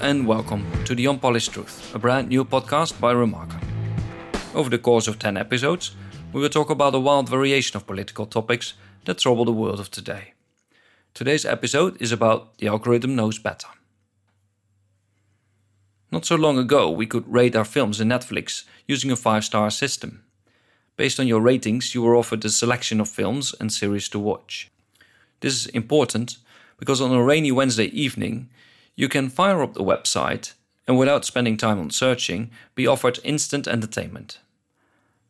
And welcome to The Unpolished Truth, a brand new podcast by Remarker. Over the course of 10 episodes, we will talk about a wild variation of political topics that trouble the world of today. Today's episode is about The Algorithm Knows Better. Not so long ago, we could rate our films in Netflix using a 5 star system. Based on your ratings, you were offered a selection of films and series to watch. This is important because on a rainy Wednesday evening, you can fire up the website and without spending time on searching, be offered instant entertainment.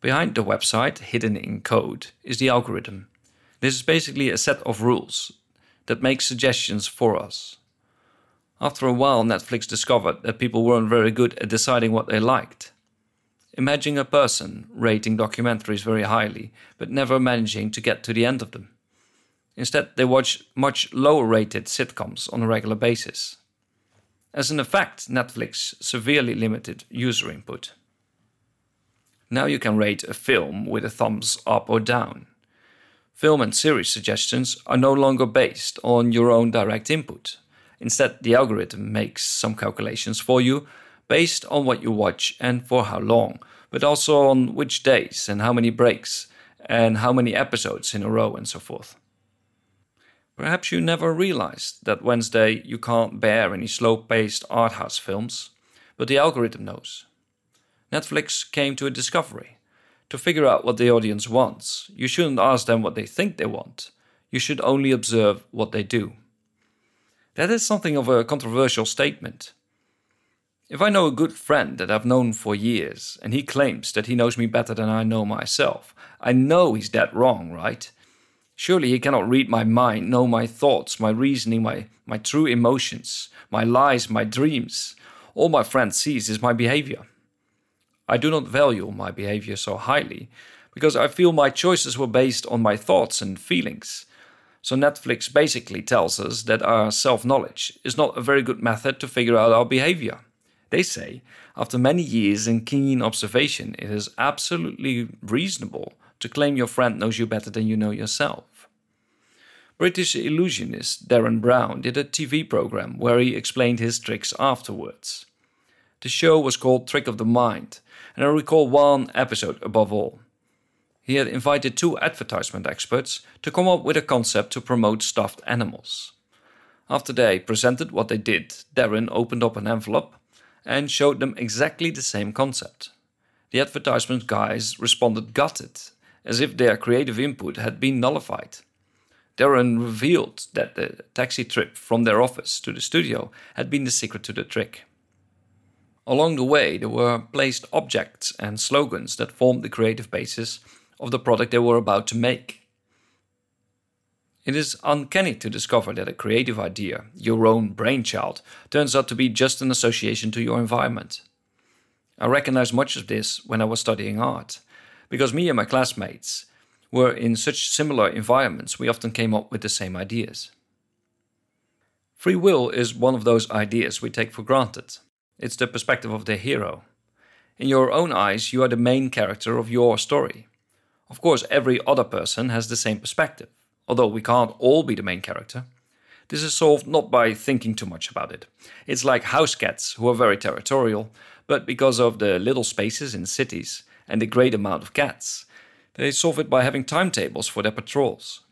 Behind the website, hidden in code, is the algorithm. This is basically a set of rules that make suggestions for us. After a while, Netflix discovered that people weren't very good at deciding what they liked. Imagine a person rating documentaries very highly, but never managing to get to the end of them. Instead, they watch much lower rated sitcoms on a regular basis. As an effect, Netflix severely limited user input. Now you can rate a film with a thumbs up or down. Film and series suggestions are no longer based on your own direct input. Instead, the algorithm makes some calculations for you based on what you watch and for how long, but also on which days and how many breaks and how many episodes in a row and so forth. Perhaps you never realized that Wednesday you can't bear any slow paced art house films, but the algorithm knows. Netflix came to a discovery. To figure out what the audience wants, you shouldn't ask them what they think they want. You should only observe what they do. That is something of a controversial statement. If I know a good friend that I've known for years and he claims that he knows me better than I know myself, I know he's dead wrong, right? Surely he cannot read my mind, know my thoughts, my reasoning, my, my true emotions, my lies, my dreams. All my friend sees is my behavior. I do not value my behavior so highly because I feel my choices were based on my thoughts and feelings. So Netflix basically tells us that our self knowledge is not a very good method to figure out our behavior. They say, after many years in keen observation, it is absolutely reasonable to claim your friend knows you better than you know yourself. British illusionist Derren Brown did a TV program where he explained his tricks afterwards. The show was called Trick of the Mind, and I recall one episode above all. He had invited two advertisement experts to come up with a concept to promote stuffed animals. After they presented what they did, Derren opened up an envelope and showed them exactly the same concept. The advertisement guys responded gutted as if their creative input had been nullified. Derren revealed that the taxi trip from their office to the studio had been the secret to the trick. Along the way, there were placed objects and slogans that formed the creative basis of the product they were about to make. It is uncanny to discover that a creative idea, your own brainchild, turns out to be just an association to your environment. I recognized much of this when I was studying art because me and my classmates were in such similar environments, we often came up with the same ideas. Free will is one of those ideas we take for granted. It's the perspective of the hero. In your own eyes, you are the main character of your story. Of course, every other person has the same perspective, although we can't all be the main character. This is solved not by thinking too much about it. It's like house cats who are very territorial, but because of the little spaces in cities, and the great amount of cats. They solve it by having timetables for their patrols.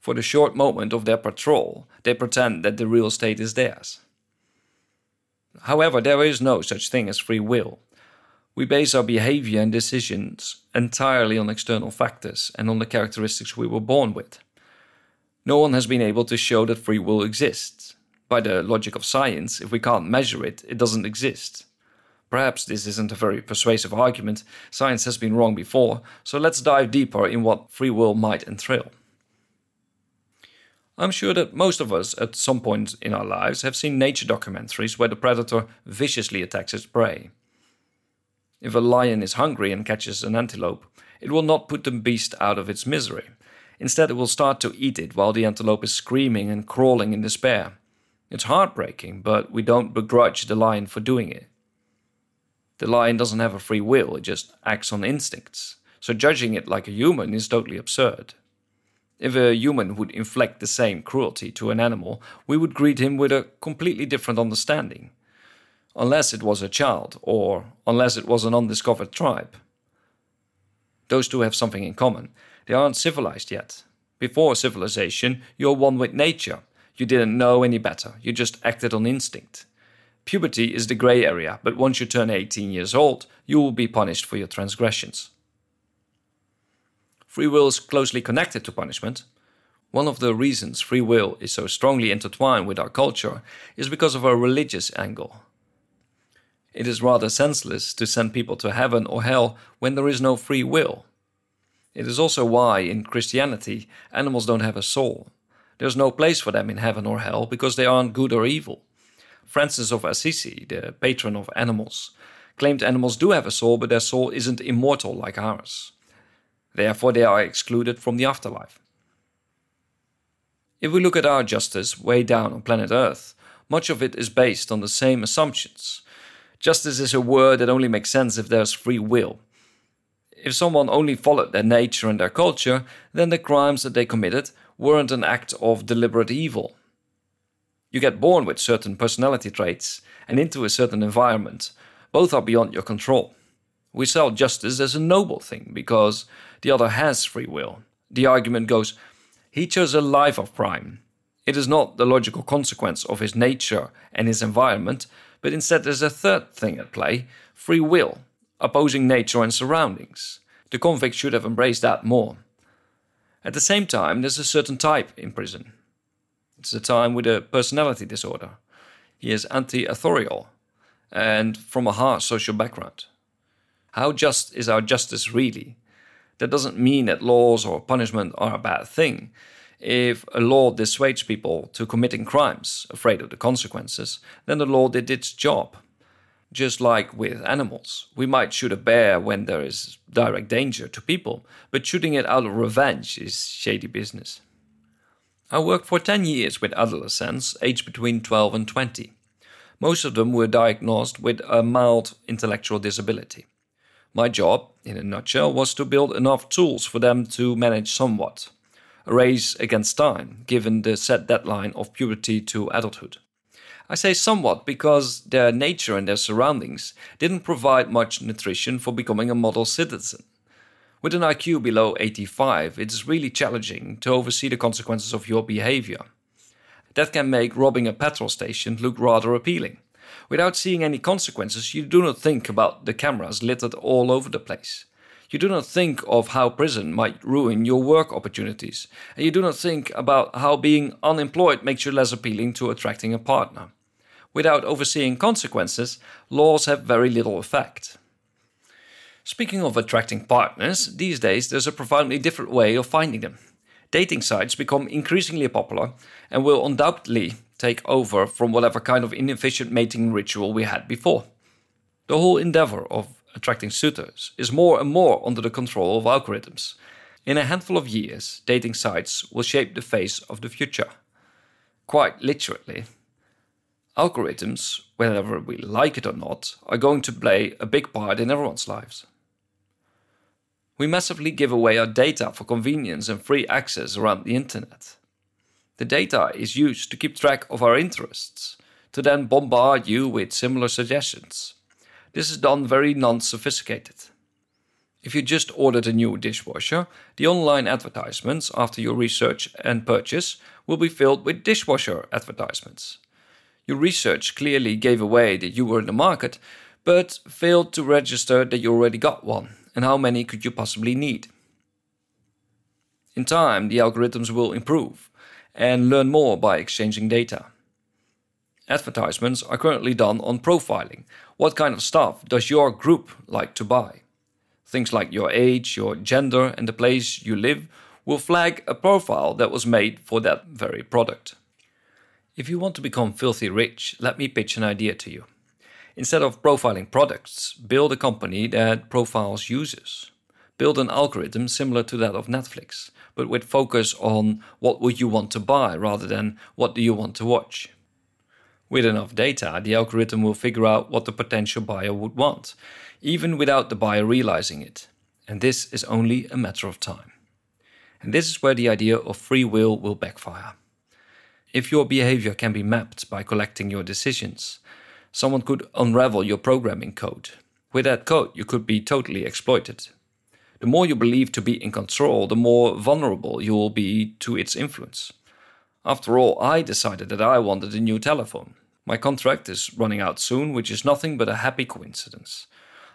For the short moment of their patrol, they pretend that the real estate is theirs. However, there is no such thing as free will. We base our behavior and decisions entirely on external factors and on the characteristics we were born with. No one has been able to show that free will exists. By the logic of science, if we can't measure it, it doesn't exist. Perhaps this isn't a very persuasive argument, science has been wrong before, so let's dive deeper in what free will might entail. I'm sure that most of us at some point in our lives have seen nature documentaries where the predator viciously attacks its prey. If a lion is hungry and catches an antelope, it will not put the beast out of its misery. Instead, it will start to eat it while the antelope is screaming and crawling in despair. It's heartbreaking, but we don't begrudge the lion for doing it. The lion doesn't have a free will, it just acts on instincts. So judging it like a human is totally absurd. If a human would inflict the same cruelty to an animal, we would greet him with a completely different understanding. unless it was a child or unless it was an undiscovered tribe. Those two have something in common. They aren't civilized yet. Before civilization, you're one with nature. You didn't know any better, you just acted on instinct. Puberty is the grey area, but once you turn 18 years old, you will be punished for your transgressions. Free will is closely connected to punishment. One of the reasons free will is so strongly intertwined with our culture is because of our religious angle. It is rather senseless to send people to heaven or hell when there is no free will. It is also why, in Christianity, animals don't have a soul. There's no place for them in heaven or hell because they aren't good or evil. Francis of Assisi, the patron of animals, claimed animals do have a soul, but their soul isn't immortal like ours. Therefore, they are excluded from the afterlife. If we look at our justice way down on planet Earth, much of it is based on the same assumptions. Justice is a word that only makes sense if there's free will. If someone only followed their nature and their culture, then the crimes that they committed weren't an act of deliberate evil. You get born with certain personality traits and into a certain environment. Both are beyond your control. We sell justice as a noble thing because the other has free will. The argument goes, he chose a life of crime. It is not the logical consequence of his nature and his environment, but instead there's a third thing at play free will opposing nature and surroundings. The convict should have embraced that more. At the same time, there's a certain type in prison. It's a time with a personality disorder. He is anti authorial and from a harsh social background. How just is our justice really? That doesn't mean that laws or punishment are a bad thing. If a law dissuades people to committing crimes, afraid of the consequences, then the law did its job. Just like with animals, we might shoot a bear when there is direct danger to people, but shooting it out of revenge is shady business. I worked for 10 years with adolescents aged between 12 and 20. Most of them were diagnosed with a mild intellectual disability. My job, in a nutshell, was to build enough tools for them to manage somewhat. A race against time, given the set deadline of puberty to adulthood. I say somewhat because their nature and their surroundings didn't provide much nutrition for becoming a model citizen. With an IQ below 85, it is really challenging to oversee the consequences of your behavior. That can make robbing a petrol station look rather appealing. Without seeing any consequences, you do not think about the cameras littered all over the place. You do not think of how prison might ruin your work opportunities, and you do not think about how being unemployed makes you less appealing to attracting a partner. Without overseeing consequences, laws have very little effect. Speaking of attracting partners, these days there's a profoundly different way of finding them. Dating sites become increasingly popular and will undoubtedly take over from whatever kind of inefficient mating ritual we had before. The whole endeavor of attracting suitors is more and more under the control of algorithms. In a handful of years, dating sites will shape the face of the future. Quite literally. Algorithms, whether we like it or not, are going to play a big part in everyone's lives. We massively give away our data for convenience and free access around the internet. The data is used to keep track of our interests, to then bombard you with similar suggestions. This is done very non sophisticated. If you just ordered a new dishwasher, the online advertisements after your research and purchase will be filled with dishwasher advertisements. Your research clearly gave away that you were in the market, but failed to register that you already got one, and how many could you possibly need? In time, the algorithms will improve and learn more by exchanging data. Advertisements are currently done on profiling. What kind of stuff does your group like to buy? Things like your age, your gender, and the place you live will flag a profile that was made for that very product. If you want to become filthy rich, let me pitch an idea to you. Instead of profiling products, build a company that profiles users. Build an algorithm similar to that of Netflix, but with focus on what would you want to buy rather than what do you want to watch. With enough data, the algorithm will figure out what the potential buyer would want, even without the buyer realizing it. And this is only a matter of time. And this is where the idea of free will will backfire. If your behavior can be mapped by collecting your decisions, Someone could unravel your programming code. With that code, you could be totally exploited. The more you believe to be in control, the more vulnerable you will be to its influence. After all, I decided that I wanted a new telephone. My contract is running out soon, which is nothing but a happy coincidence.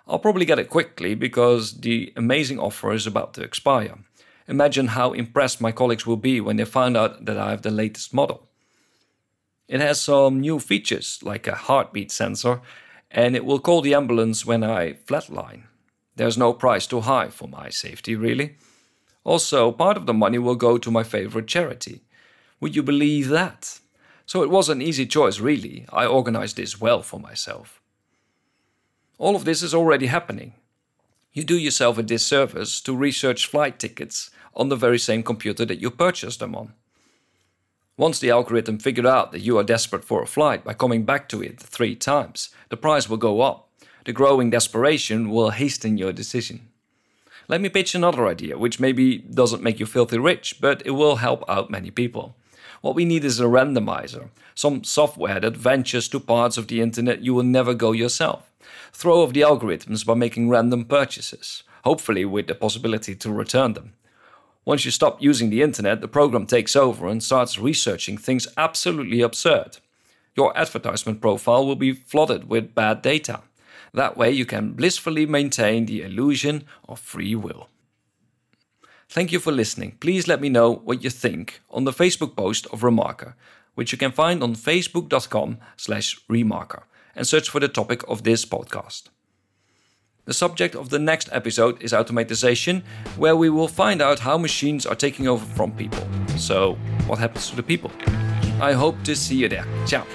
I'll probably get it quickly because the amazing offer is about to expire. Imagine how impressed my colleagues will be when they find out that I have the latest model. It has some new features like a heartbeat sensor, and it will call the ambulance when I flatline. There's no price too high for my safety, really. Also, part of the money will go to my favorite charity. Would you believe that? So it was an easy choice, really. I organized this well for myself. All of this is already happening. You do yourself a disservice to research flight tickets on the very same computer that you purchased them on. Once the algorithm figured out that you are desperate for a flight by coming back to it three times, the price will go up. The growing desperation will hasten your decision. Let me pitch another idea, which maybe doesn't make you filthy rich, but it will help out many people. What we need is a randomizer, some software that ventures to parts of the internet you will never go yourself. Throw off the algorithms by making random purchases, hopefully with the possibility to return them. Once you stop using the internet, the program takes over and starts researching things absolutely absurd. Your advertisement profile will be flooded with bad data. That way, you can blissfully maintain the illusion of free will. Thank you for listening. Please let me know what you think on the Facebook post of Remarker, which you can find on facebook.com slash remarker and search for the topic of this podcast. The subject of the next episode is automatization, where we will find out how machines are taking over from people. So, what happens to the people? I hope to see you there. Ciao.